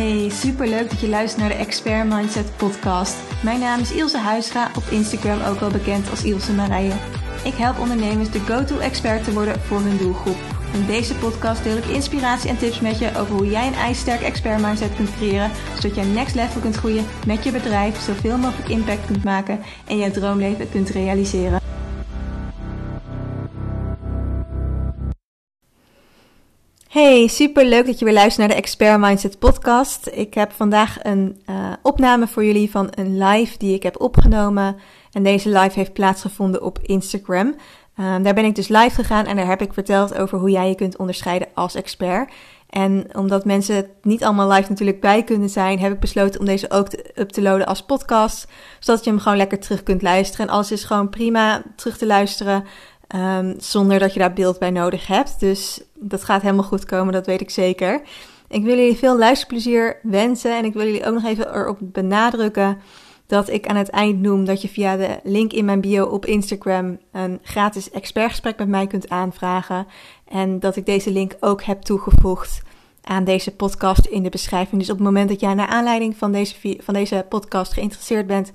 Hey, superleuk dat je luistert naar de Expert Mindset podcast. Mijn naam is Ilse Huisga, op Instagram ook wel bekend als Ilse Marije. Ik help ondernemers de go-to expert te worden voor hun doelgroep. In deze podcast deel ik inspiratie en tips met je over hoe jij een ijsterk expert mindset kunt creëren, zodat jij next level kunt groeien met je bedrijf, zoveel mogelijk impact kunt maken en je droomleven kunt realiseren. Hey, super leuk dat je weer luistert naar de Expert Mindset podcast. Ik heb vandaag een uh, opname voor jullie van een live die ik heb opgenomen. En deze live heeft plaatsgevonden op Instagram. Uh, daar ben ik dus live gegaan en daar heb ik verteld over hoe jij je kunt onderscheiden als expert. En omdat mensen niet allemaal live natuurlijk bij kunnen zijn, heb ik besloten om deze ook te, up te als podcast. Zodat je hem gewoon lekker terug kunt luisteren. En alles is gewoon prima terug te luisteren. Um, zonder dat je daar beeld bij nodig hebt. Dus dat gaat helemaal goed komen, dat weet ik zeker. Ik wil jullie veel luisterplezier wensen en ik wil jullie ook nog even erop benadrukken dat ik aan het eind noem dat je via de link in mijn bio op Instagram een gratis expertgesprek met mij kunt aanvragen. En dat ik deze link ook heb toegevoegd aan deze podcast in de beschrijving. Dus op het moment dat jij naar aanleiding van deze, van deze podcast geïnteresseerd bent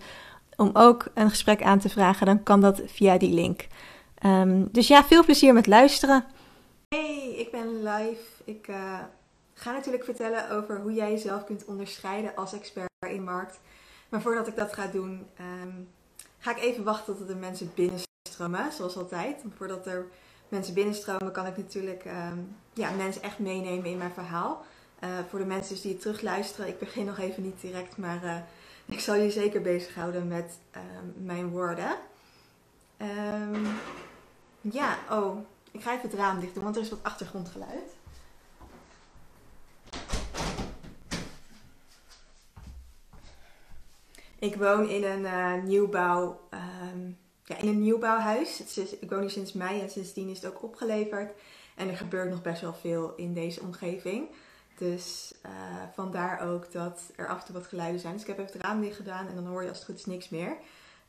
om ook een gesprek aan te vragen, dan kan dat via die link. Um, dus ja, veel plezier met luisteren. Hey, ik ben live. Ik uh, ga natuurlijk vertellen over hoe jij jezelf kunt onderscheiden als expert in markt. Maar voordat ik dat ga doen, um, ga ik even wachten tot er mensen binnenstromen, zoals altijd. Voordat er mensen binnenstromen, kan ik natuurlijk um, ja, mensen echt meenemen in mijn verhaal. Uh, voor de mensen die het terugluisteren, ik begin nog even niet direct, maar uh, ik zal je zeker bezighouden met mijn woorden. Um, ja, oh. Ik ga even het raam dicht doen, want er is wat achtergrondgeluid. Ik woon in een uh, nieuwbouw, um, ja, in een nieuwbouwhuis. Ik woon hier sinds mei en sindsdien is het ook opgeleverd. En er gebeurt nog best wel veel in deze omgeving. Dus uh, vandaar ook dat er toe wat geluiden zijn. Dus ik heb even het raam dicht gedaan en dan hoor je als het goed is niks meer.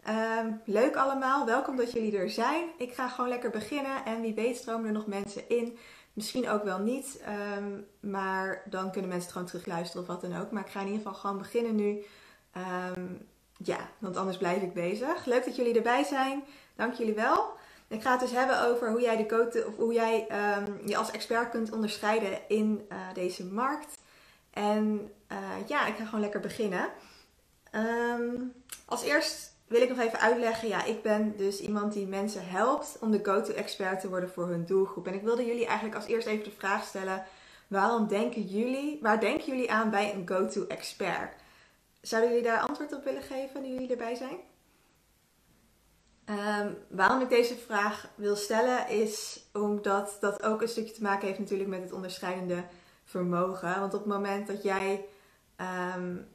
Um, leuk allemaal, welkom dat jullie er zijn. Ik ga gewoon lekker beginnen en wie weet stromen er nog mensen in. Misschien ook wel niet, um, maar dan kunnen mensen het gewoon terugluisteren of wat dan ook. Maar ik ga in ieder geval gewoon beginnen nu. Um, ja, want anders blijf ik bezig. Leuk dat jullie erbij zijn. Dank jullie wel. Ik ga het dus hebben over hoe jij, de code, of hoe jij je als expert kunt onderscheiden in uh, deze markt. En uh, ja, ik ga gewoon lekker beginnen. als eerst wil ik nog even uitleggen. Ja, ik ben dus iemand die mensen helpt om de go-to-expert te worden voor hun doelgroep. En ik wilde jullie eigenlijk als eerst even de vraag stellen: waarom denken jullie, waar denken jullie aan bij een go-to-expert? Zouden jullie daar antwoord op willen geven nu jullie erbij zijn? Um, waarom ik deze vraag wil stellen is omdat dat ook een stukje te maken heeft natuurlijk met het onderscheidende vermogen. Want op het moment dat jij um,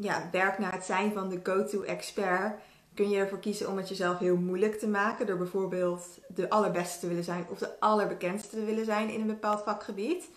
ja, werkt naar het zijn van de go-to expert, kun je ervoor kiezen om het jezelf heel moeilijk te maken. Door bijvoorbeeld de allerbeste te willen zijn of de allerbekendste te willen zijn in een bepaald vakgebied.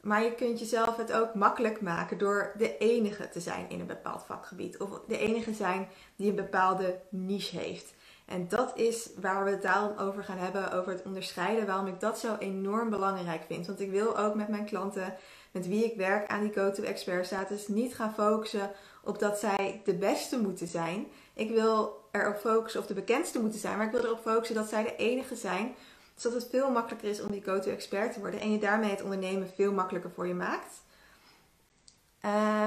Maar je kunt jezelf het ook makkelijk maken door de enige te zijn in een bepaald vakgebied. Of de enige zijn die een bepaalde niche heeft. En dat is waar we het daarom over gaan hebben, over het onderscheiden. Waarom ik dat zo enorm belangrijk vind. Want ik wil ook met mijn klanten, met wie ik werk aan die go-to expert status, niet gaan focussen op dat zij de beste moeten zijn. Ik wil erop focussen of de bekendste moeten zijn, maar ik wil erop focussen dat zij de enige zijn. Zodat het veel makkelijker is om die go-to-expert te worden en je daarmee het ondernemen veel makkelijker voor je maakt.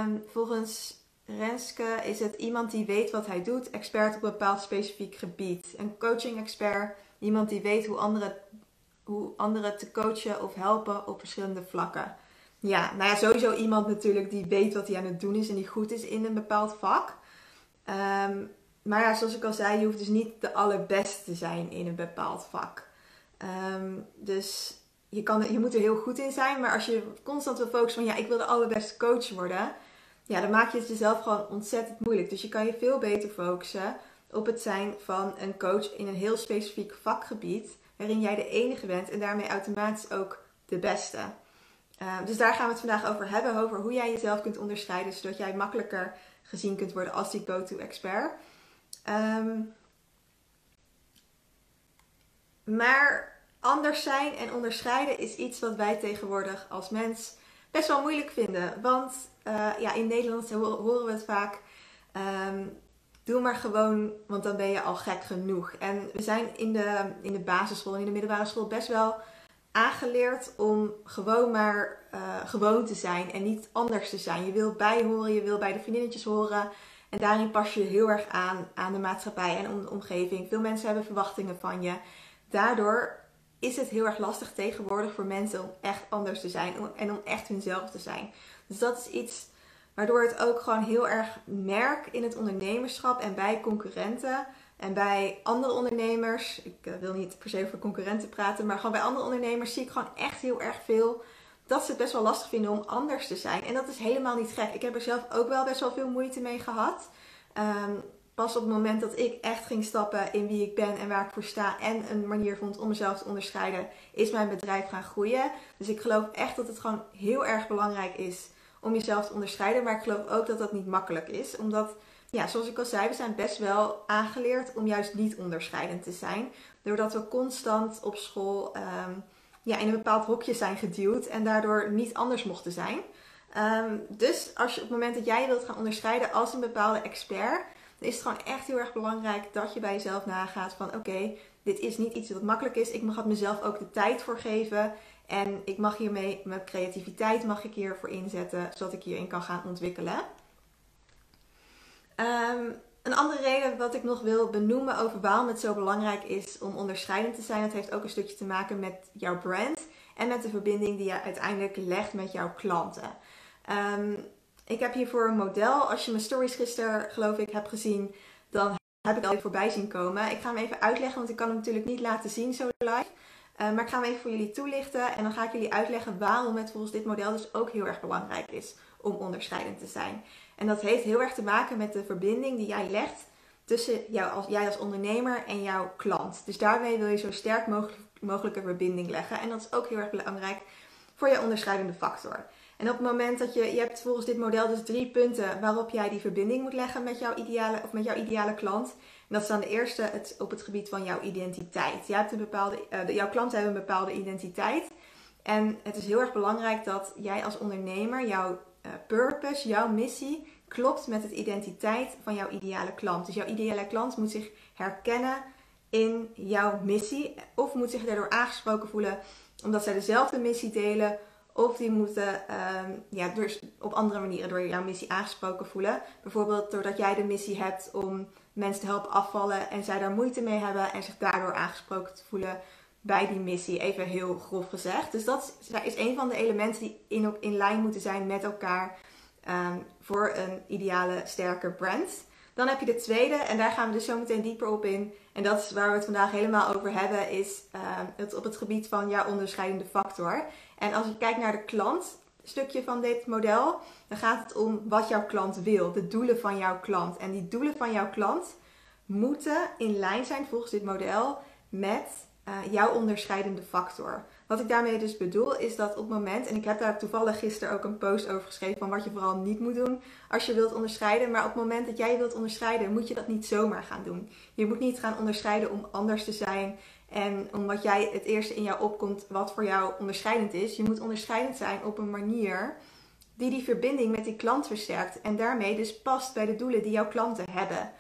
Um, volgens Renske is het iemand die weet wat hij doet, expert op een bepaald specifiek gebied. Een coaching-expert, iemand die weet hoe anderen, hoe anderen te coachen of helpen op verschillende vlakken. Ja, nou ja, sowieso iemand natuurlijk die weet wat hij aan het doen is en die goed is in een bepaald vak. Um, maar ja, zoals ik al zei, je hoeft dus niet de allerbeste te zijn in een bepaald vak. Um, dus je, kan, je moet er heel goed in zijn, maar als je constant wil focussen van ja, ik wil de allerbeste coach worden, ja, dan maak je het jezelf gewoon ontzettend moeilijk. Dus je kan je veel beter focussen op het zijn van een coach in een heel specifiek vakgebied, waarin jij de enige bent en daarmee automatisch ook de beste. Uh, dus daar gaan we het vandaag over hebben, over hoe jij jezelf kunt onderscheiden, zodat jij makkelijker gezien kunt worden als die go-to-expert. Um, maar anders zijn en onderscheiden is iets wat wij tegenwoordig als mens best wel moeilijk vinden. Want uh, ja, in Nederland horen we het vaak. Um, doe maar gewoon, want dan ben je al gek genoeg. En we zijn in de, in de basisschool en in de middelbare school best wel aangeleerd om gewoon maar uh, gewoon te zijn en niet anders te zijn. Je wil bijhoren, je wil bij de vriendinnetjes horen. En daarin pas je heel erg aan aan de maatschappij en de omgeving. Veel mensen hebben verwachtingen van je. Daardoor is het heel erg lastig tegenwoordig voor mensen om echt anders te zijn en om echt hunzelf te zijn. Dus dat is iets waardoor het ook gewoon heel erg merk in het ondernemerschap en bij concurrenten en bij andere ondernemers. Ik eh, wil niet per se over concurrenten praten, maar gewoon bij andere ondernemers zie ik gewoon echt heel erg veel dat ze het best wel lastig vinden om anders te zijn. En dat is helemaal niet gek. Ik heb er zelf ook wel best wel veel moeite mee gehad. Ehm, pas op het moment dat ik echt ging stappen in wie ik ben en waar ik voor sta en een manier vond om mezelf te onderscheiden, is mijn bedrijf gaan groeien. Dus ik geloof echt dat het gewoon heel erg belangrijk is om jezelf te onderscheiden. Maar ik geloof ook dat dat niet makkelijk is, omdat, ja, zoals ik al zei, we zijn best wel aangeleerd om juist niet onderscheidend te zijn. Doordat we constant op school ehm, ja, in een bepaald hokje zijn geduwd en daardoor niet anders mochten zijn. Ehm, dus als je op het moment dat jij wilt gaan onderscheiden als een bepaalde expert, dan is het gewoon echt heel erg belangrijk dat je bij jezelf nagaat van oké, dit is niet iets wat makkelijk is. Ik mag mezelf ook de tijd voor geven. En ik mag hiermee, mijn creativiteit mag ik hiervoor inzetten, zodat ik hierin kan gaan ontwikkelen. Ehm, een andere reden wat ik nog wil benoemen over waarom het zo belangrijk is om onderscheidend te zijn, dat heeft ook een stukje te maken met jouw brand en met de verbinding die je uiteindelijk legt met jouw klanten. Ehm, ik heb hiervoor een model. Als je mijn stories gisteren, geloof ik, hebt gezien, dan heb ik al voorbij zien komen. Ik ga hem even uitleggen, want ik kan hem natuurlijk niet laten zien zo live. Uh, maar ik ga hem even voor jullie toelichten en dan ga ik jullie uitleggen waarom het volgens dit model dus ook heel erg belangrijk is om onderscheidend te zijn. En dat heeft heel erg te maken met de verbinding die jij legt tussen jou als, jij als ondernemer en jouw klant. Dus daarmee wil je zo sterk mogelijk, mogelijke verbinding leggen. En dat is ook heel erg belangrijk voor je onderscheidende factor. En op het moment dat je, je hebt volgens dit model dus drie punten waarop jij die verbinding moet leggen met jouw ideale, of met jouw ideale klant. En dat is dan de eerste het, op het gebied van jouw identiteit. Je hebt een bepaalde, uh, jouw klanten hebben een bepaalde identiteit. En het is heel erg belangrijk dat jij als ondernemer jouw purpose, jouw missie, klopt met het identiteit van jouw ideale klant. Dus jouw ideale klant moet zich herkennen in jouw missie of moet zich daardoor aangesproken voelen omdat zij dezelfde missie delen of die moeten ehm, ja, dus op andere manieren door jouw missie aangesproken voelen. Bijvoorbeeld doordat jij de missie hebt om mensen te helpen afvallen en zij daar moeite mee hebben en zich daardoor aangesproken te voelen bij die missie. Even heel grof gezegd. Dus dat is een van de elementen die in, in lijn moeten zijn met elkaar um, voor een ideale, sterke brand. Dan heb je de tweede, en daar gaan we dus zo meteen dieper op in. En dat is waar we het vandaag helemaal over hebben, is um, het op het gebied van jouw onderscheidende factor. En als je kijkt naar de klant, stukje van dit model, dan gaat het om wat jouw klant wil, de doelen van jouw klant. En die doelen van jouw klant moeten in lijn zijn volgens dit model met uh, jouw onderscheidende factor. Wat ik daarmee dus bedoel is dat op het moment, en ik heb daar toevallig gisteren ook een post over geschreven van wat je vooral niet moet doen als je wilt onderscheiden. Maar op het moment dat jij wilt onderscheiden, moet je dat niet zomaar gaan doen. Je moet niet gaan onderscheiden om anders te zijn en omdat jij het eerste in jou opkomt wat voor jou onderscheidend is. Je moet onderscheidend zijn op een manier die die verbinding met die klant versterkt en daarmee dus past bij de doelen die jouw klanten hebben.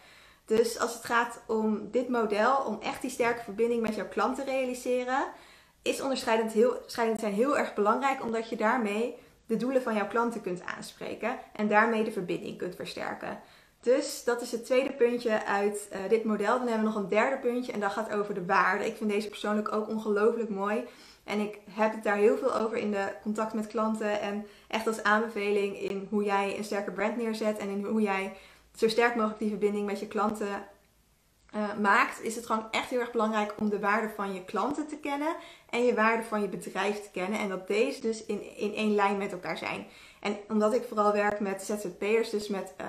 Dus als het gaat om dit model, om echt die sterke verbinding met jouw klant te realiseren, is onderscheidend, heel, zijn heel erg belangrijk, omdat je daarmee de doelen van jouw klanten kunt aanspreken en daarmee de verbinding kunt versterken. Dus dat is het tweede puntje uit uh, dit model. Dan hebben we nog een derde puntje en dat gaat over de waarde. Ik vind deze persoonlijk ook ongelooflijk mooi. En ik heb het daar heel veel over in de contact met klanten. En echt als aanbeveling in hoe jij een sterke brand neerzet. En in hoe jij zo sterk mogelijk die verbinding met je klanten uh, maakt, is het gewoon echt heel erg belangrijk om de waarde van je klanten te kennen en je waarde van je bedrijf te kennen. En dat deze dus in, in één lijn met elkaar zijn. En omdat ik vooral werk met ZZP'ers, dus met uh,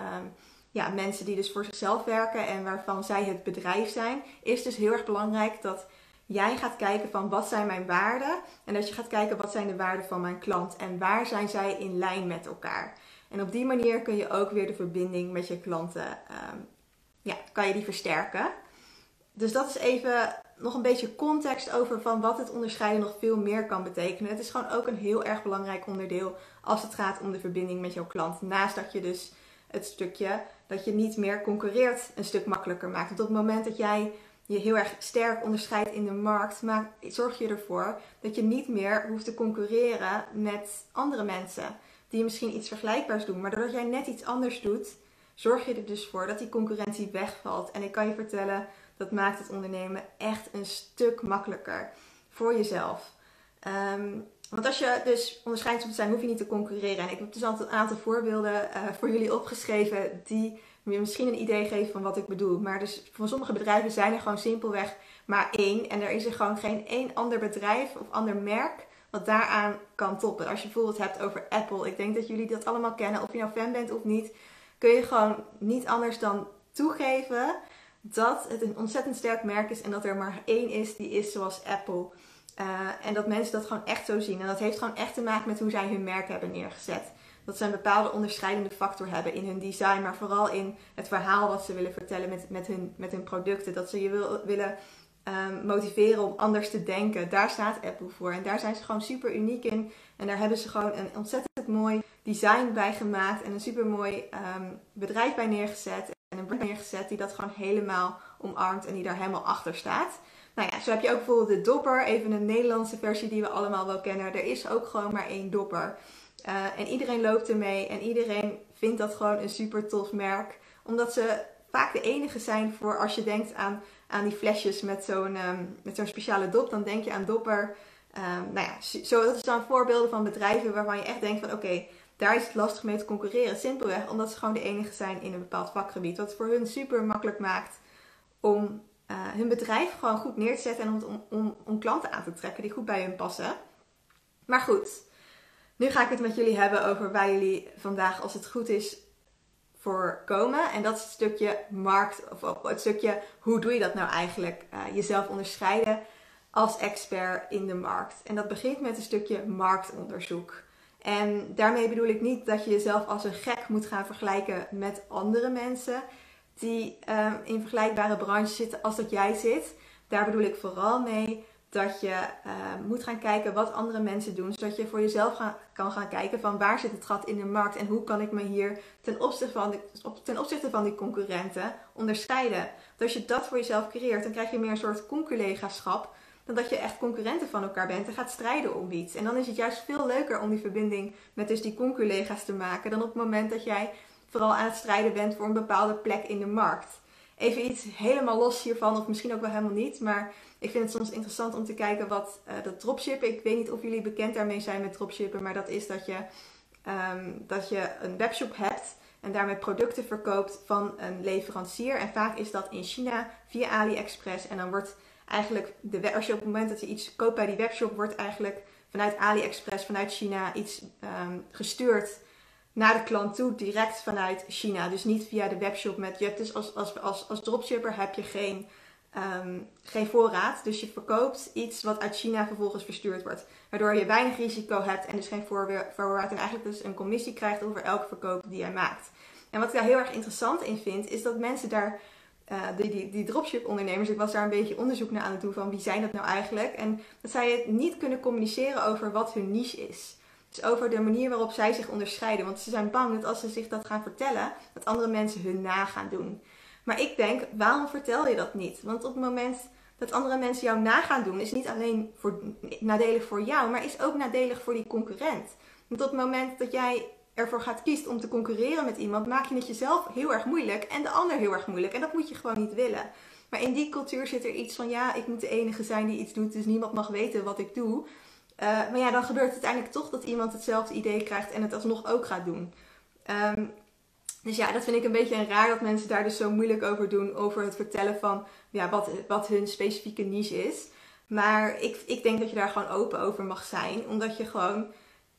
ja, mensen die dus voor zichzelf werken en waarvan zij het bedrijf zijn, is dus heel erg belangrijk dat jij gaat kijken van wat zijn mijn waarden en dat je gaat kijken wat zijn de waarden van mijn klant en waar zijn zij in lijn met elkaar. En op die manier kun je ook weer de verbinding met je klanten um, ja, kan je die versterken. Dus dat is even nog een beetje context over van wat het onderscheiden nog veel meer kan betekenen. Het is gewoon ook een heel erg belangrijk onderdeel als het gaat om de verbinding met jouw klant. Naast dat je dus het stukje dat je niet meer concurreert een stuk makkelijker maakt. Want op het moment dat jij je heel erg sterk onderscheidt in de markt, maak, zorg je ervoor dat je niet meer hoeft te concurreren met andere mensen die misschien iets vergelijkbaars doen. Maar doordat jij net iets anders doet, zorg je er dus voor dat die concurrentie wegvalt. En ik kan je vertellen, dat maakt het ondernemen echt een stuk makkelijker voor jezelf. Ehm, want als je dus onderscheid moet zijn, hoef je niet te concurreren. En ik heb dus een aantal voorbeelden uh, voor jullie opgeschreven die je misschien een idee geven van wat ik bedoel. Maar dus voor sommige bedrijven zijn er gewoon simpelweg maar één. En er is er gewoon geen één ander bedrijf of ander merk daaraan kan toppen. Als je bijvoorbeeld hebt over Apple. Ik denk dat jullie dat allemaal kennen. Of je nou fan bent of niet. Kun je gewoon niet anders dan toegeven dat het een ontzettend sterk merk is. En dat er maar één is die is zoals Apple. Uh, en dat mensen dat gewoon echt zo zien. En dat heeft gewoon echt te maken met hoe zij hun merk hebben neergezet. Dat ze een bepaalde onderscheidende factor hebben in hun design, maar vooral in het verhaal wat ze willen vertellen met, met, hun, met hun producten. Dat ze je wil, willen um, motiveren om anders te denken. Daar staat Apple voor. En daar zijn ze gewoon super uniek in. En daar hebben ze gewoon een ontzettend mooi design bij gemaakt. En een super mooi um, bedrijf bij neergezet. En een brand neergezet die dat gewoon helemaal omarmt en die daar helemaal achter staat. Nou ja, zo heb je ook bijvoorbeeld de dopper. Even een Nederlandse versie die we allemaal wel kennen. Er is ook gewoon maar één dopper. Uh, en iedereen loopt ermee en iedereen vindt dat gewoon een super tof merk. Omdat ze vaak de enige zijn voor als je denkt aan, aan die flesjes met zo'n um, met zo'n speciale dop. Dan denk je aan dopper. Um, nou ja, zo, dat is dan voorbeelden van bedrijven waarvan je echt denkt van oké, daar is het lastig mee te concurreren. Simpelweg omdat ze gewoon de enige zijn in een bepaald vakgebied. Wat voor hun super makkelijk maakt om uh, hun bedrijf gewoon goed neer te zetten en om, om, om klanten aan te trekken die goed bij hun passen. Maar goed, nu ga ik het met jullie hebben over waar jullie vandaag, als het goed is, voor komen. En dat is het stukje markt, of het stukje hoe doe je dat nou eigenlijk? Uh, jezelf onderscheiden als expert in de markt. En dat begint met een stukje marktonderzoek. En daarmee bedoel ik niet dat je jezelf als een gek moet gaan vergelijken met andere mensen die uh, in vergelijkbare branches zitten als dat jij zit. Daar bedoel ik vooral mee dat je uh, moet gaan kijken wat andere mensen doen, zodat je voor jezelf gaan, kan gaan kijken van waar zit het gat in de markt en hoe kan ik me hier ten opzichte van, de, ten opzichte van die concurrenten onderscheiden. Want als je dat voor jezelf creëert, dan krijg je meer een soort conculegaschap dan dat je echt concurrenten van elkaar bent en gaat strijden om iets. En dan is het juist veel leuker om die verbinding met dus die conculega's te maken dan op het moment dat jij vooral aan het strijden bent voor een bepaalde plek in de markt. Even iets helemaal los hiervan, of misschien ook wel helemaal niet, maar ik vind het soms interessant om te kijken wat uh, dat dropshippen. Ik weet niet of jullie bekend daarmee zijn met dropshippen, maar dat is dat je, um, dat je een webshop hebt en daarmee producten verkoopt van een leverancier. En vaak is dat in China via AliExpress. En dan wordt eigenlijk, de, als je op het moment dat je iets koopt bij die webshop, wordt eigenlijk vanuit AliExpress, vanuit China iets um, gestuurd naar de klant toe, direct vanuit China. Dus niet via de webshop met je. Dus als, als, als, als dropshipper heb je geen, um, geen voorraad. Dus je verkoopt iets wat uit China vervolgens verstuurd wordt. Waardoor je weinig risico hebt en dus geen voorraad. En eigenlijk dus een commissie krijgt over elke verkoop die jij maakt. En wat ik daar heel erg interessant in vind, is dat mensen daar. Uh, die, die, die dropship ondernemers, ik was daar een beetje onderzoek naar aan het doen van wie zijn dat nou eigenlijk. En dat zij het niet kunnen communiceren over wat hun niche is. Over de manier waarop zij zich onderscheiden. Want ze zijn bang dat als ze zich dat gaan vertellen, dat andere mensen hun na gaan doen. Maar ik denk, waarom vertel je dat niet? Want op het moment dat andere mensen jou na gaan doen, is niet alleen voor, nadelig voor jou, maar is ook nadelig voor die concurrent. Want op het moment dat jij ervoor gaat kiezen om te concurreren met iemand, maak je het jezelf heel erg moeilijk en de ander heel erg moeilijk. En dat moet je gewoon niet willen. Maar in die cultuur zit er iets van, ja, ik moet de enige zijn die iets doet, dus niemand mag weten wat ik doe. Uh, maar ja, dan gebeurt het uiteindelijk toch dat iemand hetzelfde idee krijgt en het alsnog ook gaat doen. Um, dus ja, dat vind ik een beetje raar dat mensen daar dus zo moeilijk over doen. Over het vertellen van ja, wat, wat hun specifieke niche is. Maar ik, ik denk dat je daar gewoon open over mag zijn. Omdat je gewoon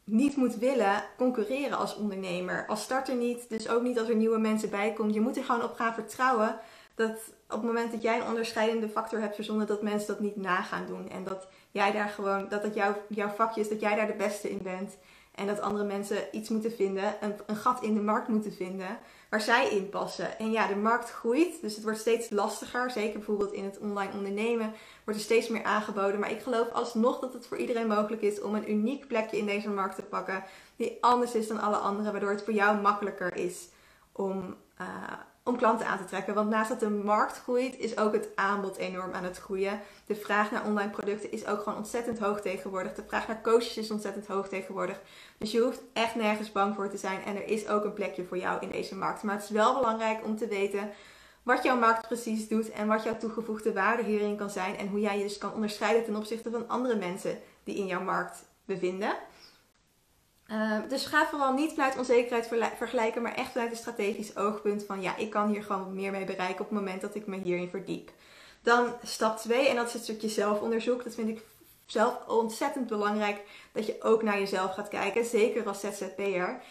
niet moet willen concurreren als ondernemer. Als starter niet, dus ook niet als er nieuwe mensen bij komen. Je moet er gewoon op gaan vertrouwen dat op het moment dat jij een onderscheidende factor hebt verzonnen, dat mensen dat niet na gaan doen. En dat jij daar gewoon, dat het jouw, jouw vakje is, dat jij daar de beste in bent. En dat andere mensen iets moeten vinden, een, een gat in de markt moeten vinden waar zij in passen. En ja, de markt groeit, dus het wordt steeds lastiger. Zeker bijvoorbeeld in het online ondernemen wordt er steeds meer aangeboden. Maar ik geloof alsnog dat het voor iedereen mogelijk is om een uniek plekje in deze markt te pakken. Die anders is dan alle andere, waardoor het voor jou makkelijker is om, uh, om klanten aan te trekken. Want naast dat de markt groeit, is ook het aanbod enorm aan het groeien. De vraag naar online producten is ook gewoon ontzettend hoog tegenwoordig. De vraag naar coaches is ontzettend hoog tegenwoordig. Dus je hoeft echt nergens bang voor te zijn. En er is ook een plekje voor jou in deze markt. Maar het is wel belangrijk om te weten wat jouw markt precies doet en wat jouw toegevoegde waarde hierin kan zijn. En hoe jij je dus kan onderscheiden ten opzichte van andere mensen die in jouw markt bevinden. Uh, dus ga vooral niet vanuit onzekerheid vergelijken, maar echt vanuit een strategisch oogpunt van ja, ik kan hier gewoon wat meer mee bereiken op het moment dat ik me hierin verdiep. Dan stap 2, en dat is het stukje zelfonderzoek. Dat vind ik zelf ontzettend belangrijk dat je ook naar jezelf gaat kijken, zeker als ZZP'er.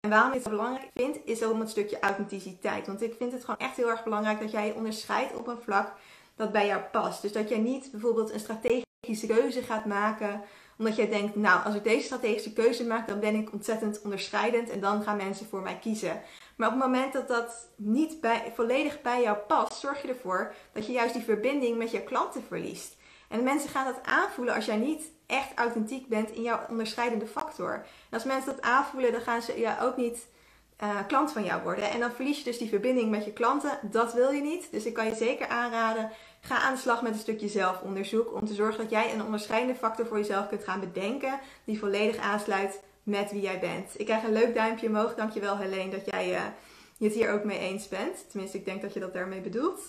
En waarom ik het belangrijk vind, is ook het stukje authenticiteit. Want ik vind het gewoon echt heel erg belangrijk dat jij je onderscheidt op een vlak dat bij jou past. Dus dat jij niet bijvoorbeeld een strategische keuze gaat maken omdat jij denkt, nou, als ik deze strategische keuze maak, dan ben ik ontzettend onderscheidend en dan gaan mensen voor mij kiezen. Maar op het moment dat dat niet volledig bij jou past, zorg je ervoor dat je juist die verbinding met je klanten verliest. En mensen gaan dat aanvoelen als jij niet echt authentiek bent in jouw onderscheidende factor. En als mensen dat aanvoelen, dan gaan ze ja, ook niet uh, klant van jou worden. En dan verlies je dus die verbinding met je klanten. Dat wil je niet. Dus ik kan je zeker aanraden, ga aan de slag met een stukje zelfonderzoek. Om te zorgen dat jij een onderscheidende factor voor jezelf kunt gaan bedenken. Die volledig aansluit met wie jij bent. Ik krijg een leuk duimpje omhoog. Dankjewel Helene dat jij uh, het hier ook mee eens bent. Tenminste, ik denk dat je dat daarmee bedoelt.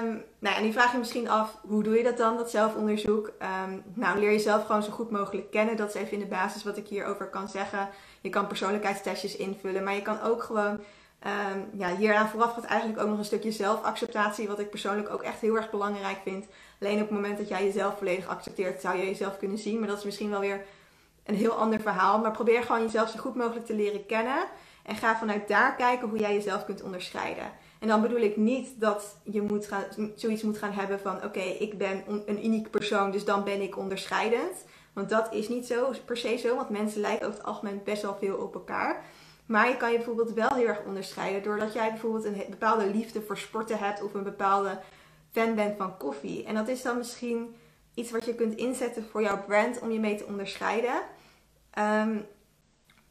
Um, nou, en die vraag je misschien af, hoe doe je dat dan, dat zelfonderzoek? Um, nou, leer jezelf gewoon zo goed mogelijk kennen. Dat is even in de basis wat ik hierover kan zeggen. Je kan persoonlijkheidstestjes invullen, maar je kan ook gewoon... Um, ja, hieraan vooraf gaat eigenlijk ook nog een stukje zelfacceptatie, wat ik persoonlijk ook echt heel erg belangrijk vind. Alleen op het moment dat jij jezelf volledig accepteert, zou je jezelf kunnen zien. Maar dat is misschien wel weer een heel ander verhaal. Maar probeer gewoon jezelf zo goed mogelijk te leren kennen. En ga vanuit daar kijken hoe jij jezelf kunt onderscheiden. En dan bedoel ik niet dat je moet gaan, zoiets moet gaan hebben van: oké, ik ben een uniek persoon, dus dan ben ik onderscheidend. Want dat is niet zo per se zo, want mensen lijken over het algemeen best wel veel op elkaar. Maar je kan je bijvoorbeeld wel heel erg onderscheiden doordat jij bijvoorbeeld een bepaalde liefde voor sporten hebt of een bepaalde fan bent van koffie. En dat is dan misschien iets wat je kunt inzetten voor jouw brand om je mee te onderscheiden. Um,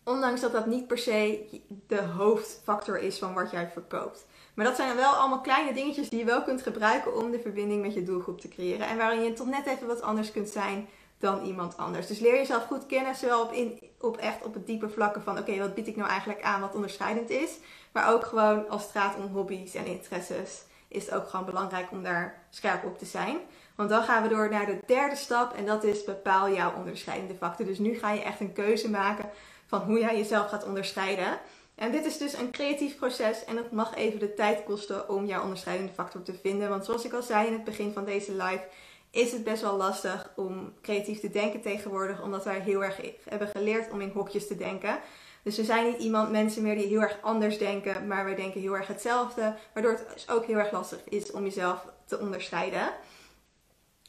ondanks dat dat niet per se de hoofdfactor is van wat jij verkoopt. Maar dat zijn wel allemaal kleine dingetjes die je wel kunt gebruiken om de verbinding met je doelgroep te creëren. En waarin je toch net even wat anders kunt zijn dan iemand anders. Dus leer jezelf goed kennen, zowel op, in, op echt op het diepe vlakken van oké, wat bied ik nou eigenlijk aan wat onderscheidend is. Maar ook gewoon als het gaat om hobby's en interesses is het ook gewoon belangrijk om daar scherp op te zijn. Want dan gaan we door naar de derde stap en dat is bepaal jouw onderscheidende factor. Dus nu ga je echt een keuze maken van hoe jij jezelf gaat onderscheiden. En dit is dus een creatief proces en het mag even de tijd kosten om jouw onderscheidende factor te vinden. Want zoals ik al zei in het begin van deze live, is het best wel lastig om creatief te denken tegenwoordig, omdat wij heel erg hebben geleerd om in hokjes te denken. Dus we zijn niet iemand, mensen meer die heel erg anders denken, maar wij denken heel erg hetzelfde. Waardoor het dus ook heel erg lastig is om jezelf te onderscheiden.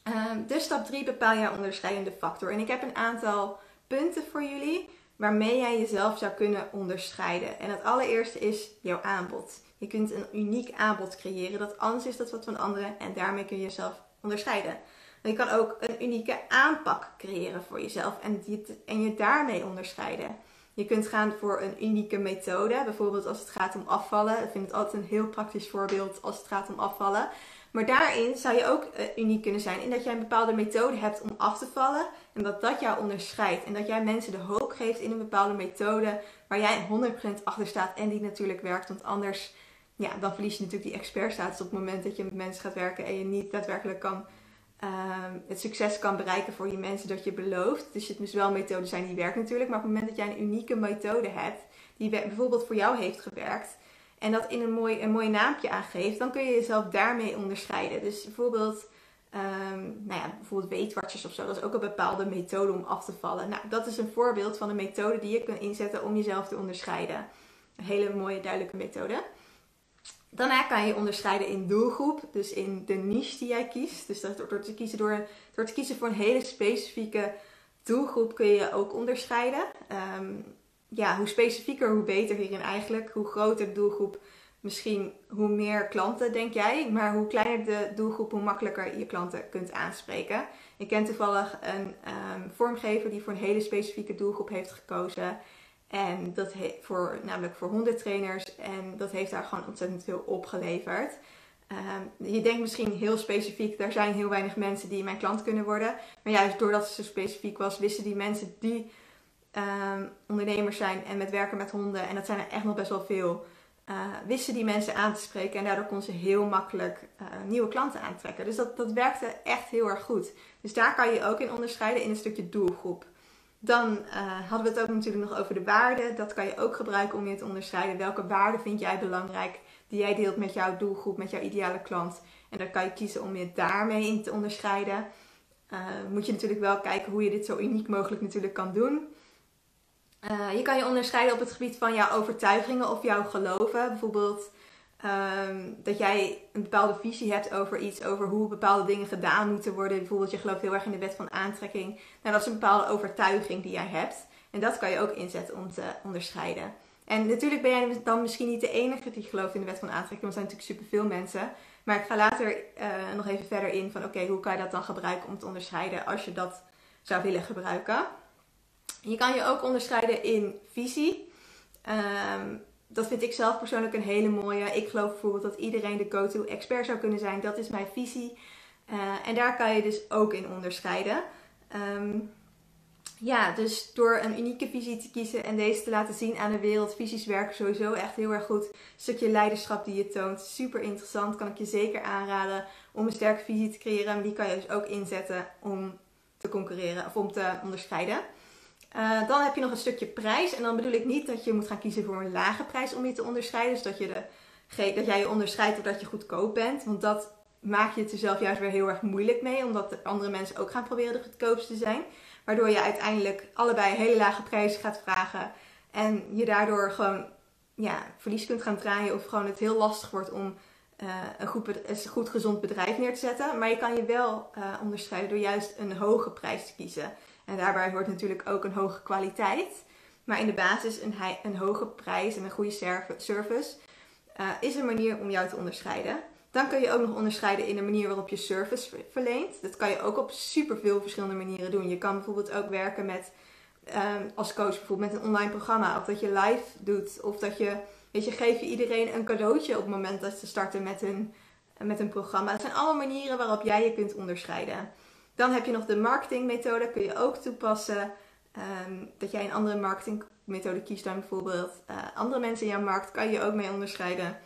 Um, dus stap 3, bepaal jouw onderscheidende factor. En ik heb een aantal punten voor jullie waarmee jij jezelf zou kunnen onderscheiden. En het allereerste is jouw aanbod. Je kunt een uniek aanbod creëren dat anders is dan wat van anderen en daarmee kun je jezelf onderscheiden. je kan ook een unieke aanpak creëren voor jezelf en je, en je daarmee onderscheiden. Je kunt gaan voor een unieke methode, bijvoorbeeld als het gaat om afvallen. Ik vind het altijd een heel praktisch voorbeeld als het gaat om afvallen. Maar daarin zou je ook uh, uniek kunnen zijn in dat jij een bepaalde methode hebt om af te vallen. En dat dat jou onderscheidt. En dat jij mensen de hoop geeft in een bepaalde methode waar jij 100% achter staat en die natuurlijk werkt. Want anders, ja, dan verlies je natuurlijk die expertstatus op het moment dat je met mensen gaat werken en je niet daadwerkelijk kan, uh, het succes kan bereiken voor je mensen dat je belooft. Dus het moet wel een methode zijn die werkt natuurlijk. Maar op het moment dat jij een unieke methode hebt, die bijvoorbeeld voor jou heeft gewerkt en dat in een mooi, een mooi naampje aangeeft, dan kun je jezelf daarmee onderscheiden. Dus bijvoorbeeld, um, nou ja, bijvoorbeeld weetwatches of zo, dat is ook een bepaalde methode om af te vallen. Nou, dat is een voorbeeld van een methode die je kunt inzetten om jezelf te onderscheiden. Een hele mooie, duidelijke methode. Daarna kan je onderscheiden in doelgroep, dus in de niche die jij kiest. Dus dat door te kiezen, door, door te kiezen voor een hele specifieke doelgroep kun je ook onderscheiden. Ehm, ja, hoe specifieker, hoe beter hierin eigenlijk. Hoe groter de doelgroep, misschien hoe meer klanten, denk jij. Maar hoe kleiner de doelgroep, hoe makkelijker je klanten kunt aanspreken. Ik ken toevallig een um, vormgever die voor een hele specifieke doelgroep heeft gekozen. En dat voor, namelijk voor hondentrainers. En dat heeft daar gewoon ontzettend veel opgeleverd. Um, je denkt misschien heel specifiek, er zijn heel weinig mensen die mijn klant kunnen worden. Maar juist doordat het zo specifiek was, wisten die mensen die um, ondernemers zijn en met werken met honden, en dat zijn er echt nog best wel veel, uh, wisten die mensen aan te spreken. En daardoor kon ze heel makkelijk uh, nieuwe klanten aantrekken. Dus dat, dat werkte echt heel erg goed. Dus daar kan je ook in onderscheiden in een stukje doelgroep. Dan uh, hadden we het ook natuurlijk nog over de waarden. Dat kan je ook gebruiken om je te onderscheiden. Welke waarden vind jij belangrijk die jij deelt met jouw doelgroep, met jouw ideale klant? En dan kan je kiezen om je daarmee in te onderscheiden. Uh, moet je natuurlijk wel kijken hoe je dit zo uniek mogelijk natuurlijk kan doen. Uh, je kan je onderscheiden op het gebied van jouw overtuigingen of jouw geloven. Bijvoorbeeld um, dat jij een bepaalde visie hebt over iets, over hoe bepaalde dingen gedaan moeten worden. Bijvoorbeeld je gelooft heel erg in de wet van aantrekking. Nou, dat is een bepaalde overtuiging die jij hebt. En dat kan je ook inzetten om te onderscheiden. En natuurlijk ben jij dan misschien niet de enige die gelooft in de wet van aantrekking, er zijn natuurlijk superveel mensen. Maar ik ga later uh, nog even verder in van oké, hoe kan je dat dan gebruiken om te onderscheiden als je dat zou willen gebruiken. Je kan je ook onderscheiden in visie. Um, dat vind ik zelf persoonlijk een hele mooie. Ik geloof bijvoorbeeld dat iedereen de go-to expert zou kunnen zijn. Dat is mijn visie. Uh, en daar kan je dus ook in onderscheiden. Um, ja, dus door een unieke visie te kiezen en deze te laten zien aan de wereld. Visies werken sowieso echt heel erg goed. Een stukje leiderschap die je toont. Super interessant. Kan ik je zeker aanraden om een sterke visie te creëren. Die kan je dus ook inzetten om te concurreren of om te onderscheiden. Uh, dan heb je nog een stukje prijs. En dan bedoel ik niet dat je moet gaan kiezen voor een lage prijs om je te onderscheiden. Dus dat, je dat jij je onderscheidt doordat je goedkoop bent. Want dat maak je het er zelf juist weer heel erg moeilijk mee. Omdat andere mensen ook gaan proberen de goedkoopste te zijn. Waardoor je uiteindelijk allebei hele lage prijs gaat vragen. En je daardoor gewoon ja, verlies kunt gaan draaien. Of gewoon het heel lastig wordt om uh, een, goed, een goed gezond bedrijf neer te zetten. Maar je kan je wel uh, onderscheiden door juist een hoge prijs te kiezen. En daarbij hoort natuurlijk ook een hoge kwaliteit. Maar in de basis een, een hoge prijs en een goede service uh, is een manier om jou te onderscheiden. Dan kun je ook nog onderscheiden in de manier waarop je service verleent. Dat kan je ook op superveel verschillende manieren doen. Je kan bijvoorbeeld ook werken met, um, als coach bijvoorbeeld met een online programma. Of dat je live doet. Of dat je, weet je, geef je iedereen een cadeautje op het moment dat ze starten met een, met een programma. Het zijn allemaal manieren waarop jij je kunt onderscheiden. Dan heb je nog de marketingmethode, kun je ook toepassen. Um, dat jij een andere marketingmethode kiest dan bijvoorbeeld uh, andere mensen in jouw markt, kan je ook mee onderscheiden.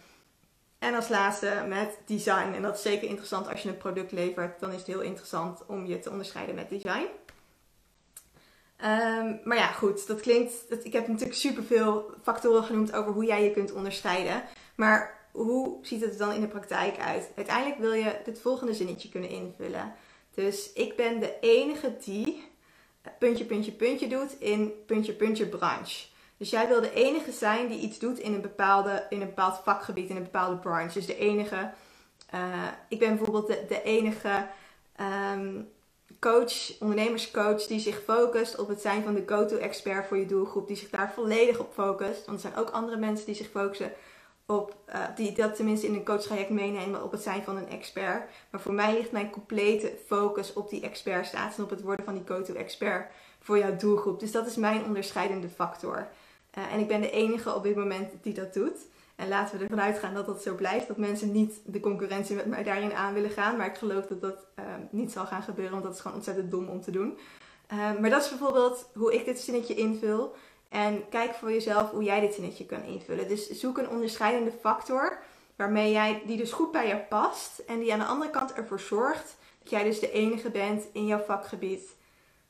En als laatste met design. En dat is zeker interessant als je een product levert. Dan is het heel interessant om je te onderscheiden met design. Um, maar ja, goed, dat klinkt. Dat, ik heb natuurlijk superveel factoren genoemd over hoe jij je kunt onderscheiden. Maar hoe ziet het er dan in de praktijk uit? Uiteindelijk wil je dit volgende zinnetje kunnen invullen. Dus ik ben de enige die puntje, puntje, puntje doet in puntje, puntje branche. Dus jij wil de enige zijn die iets doet in een, bepaalde, in een bepaald vakgebied, in een bepaalde branche. Dus de enige. Uh, ik ben bijvoorbeeld de, de enige um, coach, ondernemerscoach, die zich focust op het zijn van de go-to-expert voor je doelgroep. Die zich daar volledig op focust. Want er zijn ook andere mensen die zich focussen op, uh, die dat tenminste in een coachtraject meenemen op het zijn van een expert. Maar voor mij ligt mijn complete focus op die expertstatus en op het worden van die go-to-expert voor jouw doelgroep. Dus dat is mijn onderscheidende factor. Uh, en ik ben de enige op dit moment die dat doet. En laten we ervan uitgaan dat dat zo blijft. Dat mensen niet de concurrentie met mij daarin aan willen gaan. Maar ik geloof dat dat uh, niet zal gaan gebeuren, want dat is gewoon ontzettend dom om te doen. maar dat is bijvoorbeeld hoe ik dit zinnetje invul. En kijk voor jezelf hoe jij dit zinnetje kan invullen. Dus zoek een onderscheidende factor waarmee jij, die dus goed bij je past. En die aan de andere kant ervoor zorgt dat jij dus de enige bent in jouw vakgebied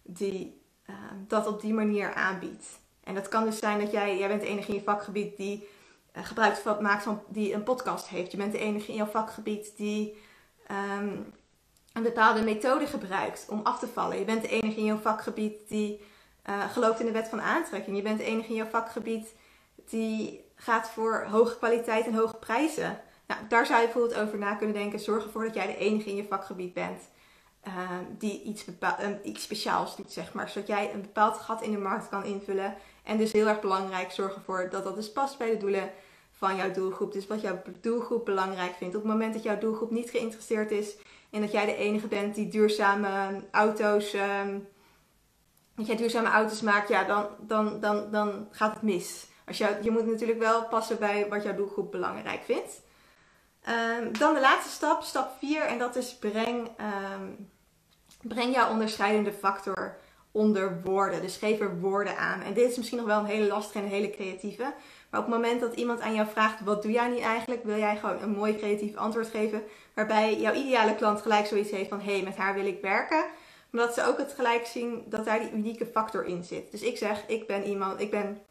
die uh, dat op die manier aanbiedt. En dat kan dus zijn dat jij, jij bent de enige in je vakgebied die uh, gebruik van, maakt van, die een podcast heeft. Je bent de enige in jouw vakgebied die um, een bepaalde methode gebruikt om af te vallen. Je bent de enige in jouw vakgebied die uh, gelooft in de wet van aantrekking. Je bent de enige in jouw vakgebied die gaat voor hoge kwaliteit en hoge prijzen. Nou, daar zou je bijvoorbeeld over na kunnen denken. Zorg ervoor dat jij de enige in je vakgebied bent die iets, speciaals doet, zeg maar. Zodat jij een bepaald gat in de markt kan invullen. En dus heel erg belangrijk, zorg ervoor dat dat dus past bij de doelen van jouw doelgroep. Dus wat jouw doelgroep belangrijk vindt. Op het moment dat jouw doelgroep niet geïnteresseerd is en dat jij de enige bent die duurzame auto's, um, dat jij duurzame auto's maakt, ja, dan, dan, dan, dan gaat het mis. Als je, je moet natuurlijk wel passen bij wat jouw doelgroep belangrijk vindt. Um, dan de laatste stap, stap 4, en dat is breng, um, breng jouw onderscheidende factor onder woorden. Dus geef er woorden aan. En dit is misschien nog wel een hele lastige en hele creatieve. Maar op het moment dat iemand aan jou vraagt: wat doe jij niet eigenlijk? Wil jij gewoon een mooi creatief antwoord geven. Waarbij jouw ideale klant gelijk zoiets heeft van: hé, hey, met haar wil ik werken. Maar dat ze ook het gelijk zien dat daar die unieke factor in zit. Dus ik zeg: ik ben iemand, ik ben.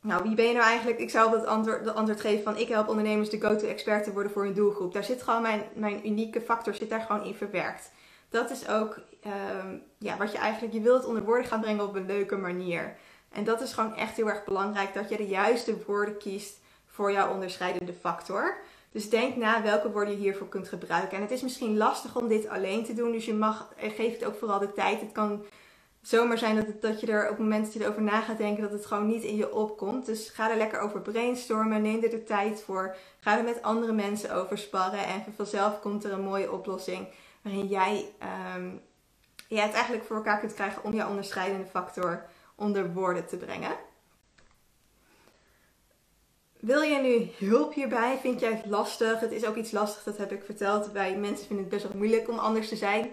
Nou, wie ben je nou eigenlijk? Ik zou dat antwoord, dat antwoord geven van ik help ondernemers de go-to-expert te worden voor hun doelgroep. Daar zit gewoon mijn, mijn unieke factor zit daar gewoon in verwerkt. Dat is ook ehm, ja, wat je eigenlijk, je wilt het onder woorden gaan brengen op een leuke manier. En dat is gewoon echt heel erg belangrijk dat je de juiste woorden kiest voor jouw onderscheidende factor. Dus denk na welke woorden je hiervoor kunt gebruiken. En het is misschien lastig om dit alleen te doen, dus je mag, geef het ook vooral de tijd. Het kan zomaar zijn dat, het, dat je er op het moment dat je erover na gaat denken, dat het gewoon niet in je opkomt. Dus ga er lekker over brainstormen, neem er de tijd voor. Ga er met andere mensen over sparren en vanzelf komt er een mooie oplossing waarin jij, um, jij het eigenlijk voor elkaar kunt krijgen om jouw onderscheidende factor onder woorden te brengen. Wil je nu hulp hierbij? Vind jij het lastig? Het is ook iets lastig, dat heb ik verteld. Bij mensen vinden het best wel moeilijk om anders te zijn.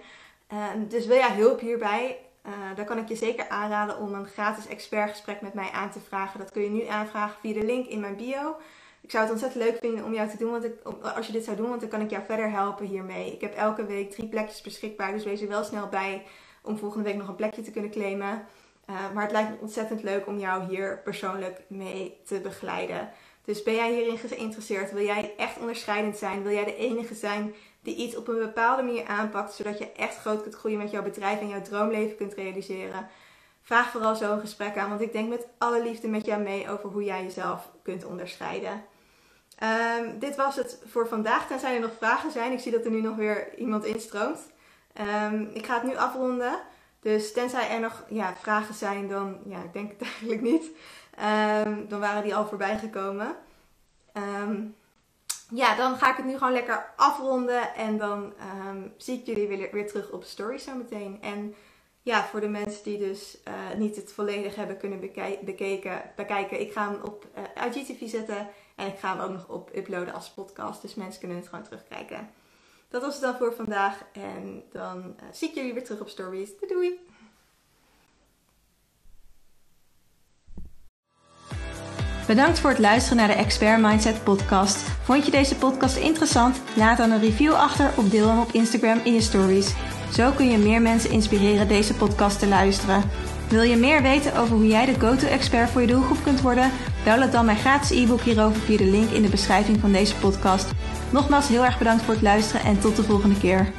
Ehm, dus wil jij hulp hierbij? Uh, dan kan ik je zeker aanraden om een gratis expertgesprek met mij aan te vragen. Dat kun je nu aanvragen via de link in mijn bio. Ik zou het ontzettend leuk vinden om jou te doen, want ik, als je dit zou doen, want dan kan ik jou verder helpen hiermee. Ik heb elke week drie plekjes beschikbaar, dus wees er wel snel bij om volgende week nog een plekje te kunnen claimen. Uh, maar het lijkt me ontzettend leuk om jou hier persoonlijk mee te begeleiden. Dus ben jij hierin geïnteresseerd? Wil jij echt onderscheidend zijn? Wil jij de enige zijn die iets op een bepaalde manier aanpakt, zodat je echt groot kunt groeien met jouw bedrijf en jouw droomleven kunt realiseren? Vraag vooral zo een gesprek aan, want ik denk met alle liefde met jou mee over hoe jij jezelf kunt onderscheiden. Um, dit was het voor vandaag. Tenzij er nog vragen zijn. Ik zie dat er nu nog weer iemand instroomt. Um, ik ga het nu afronden. Dus tenzij er nog ja, vragen zijn, dan ja, ik denk het eigenlijk niet. Um, dan waren die al voorbij gekomen. Um, ja, dan ga ik het nu gewoon lekker afronden. En dan um, zie ik jullie weer, terug op story zo meteen. En ja, voor de mensen die dus uh, niet het volledig hebben kunnen bekeken, bekijken. Ik ga hem op uh, IGTV zetten. En ik ga hem ook nog op uploaden als podcast. Dus mensen kunnen het gewoon terugkijken. Dat was het dan voor vandaag. En dan uh, zie ik jullie weer terug op stories. Doei doei! Bedankt voor het luisteren naar de Expert Mindset podcast. Vond je deze podcast interessant? Laat dan een review achter of deel hem op Instagram in je stories. Zo kun je meer mensen inspireren deze podcast te luisteren. Wil je meer weten over hoe jij de go-to-expert voor je doelgroep kunt worden? Download dan mijn gratis e-book hierover via de link in de beschrijving van deze podcast. Nogmaals heel erg bedankt voor het luisteren en tot de volgende keer.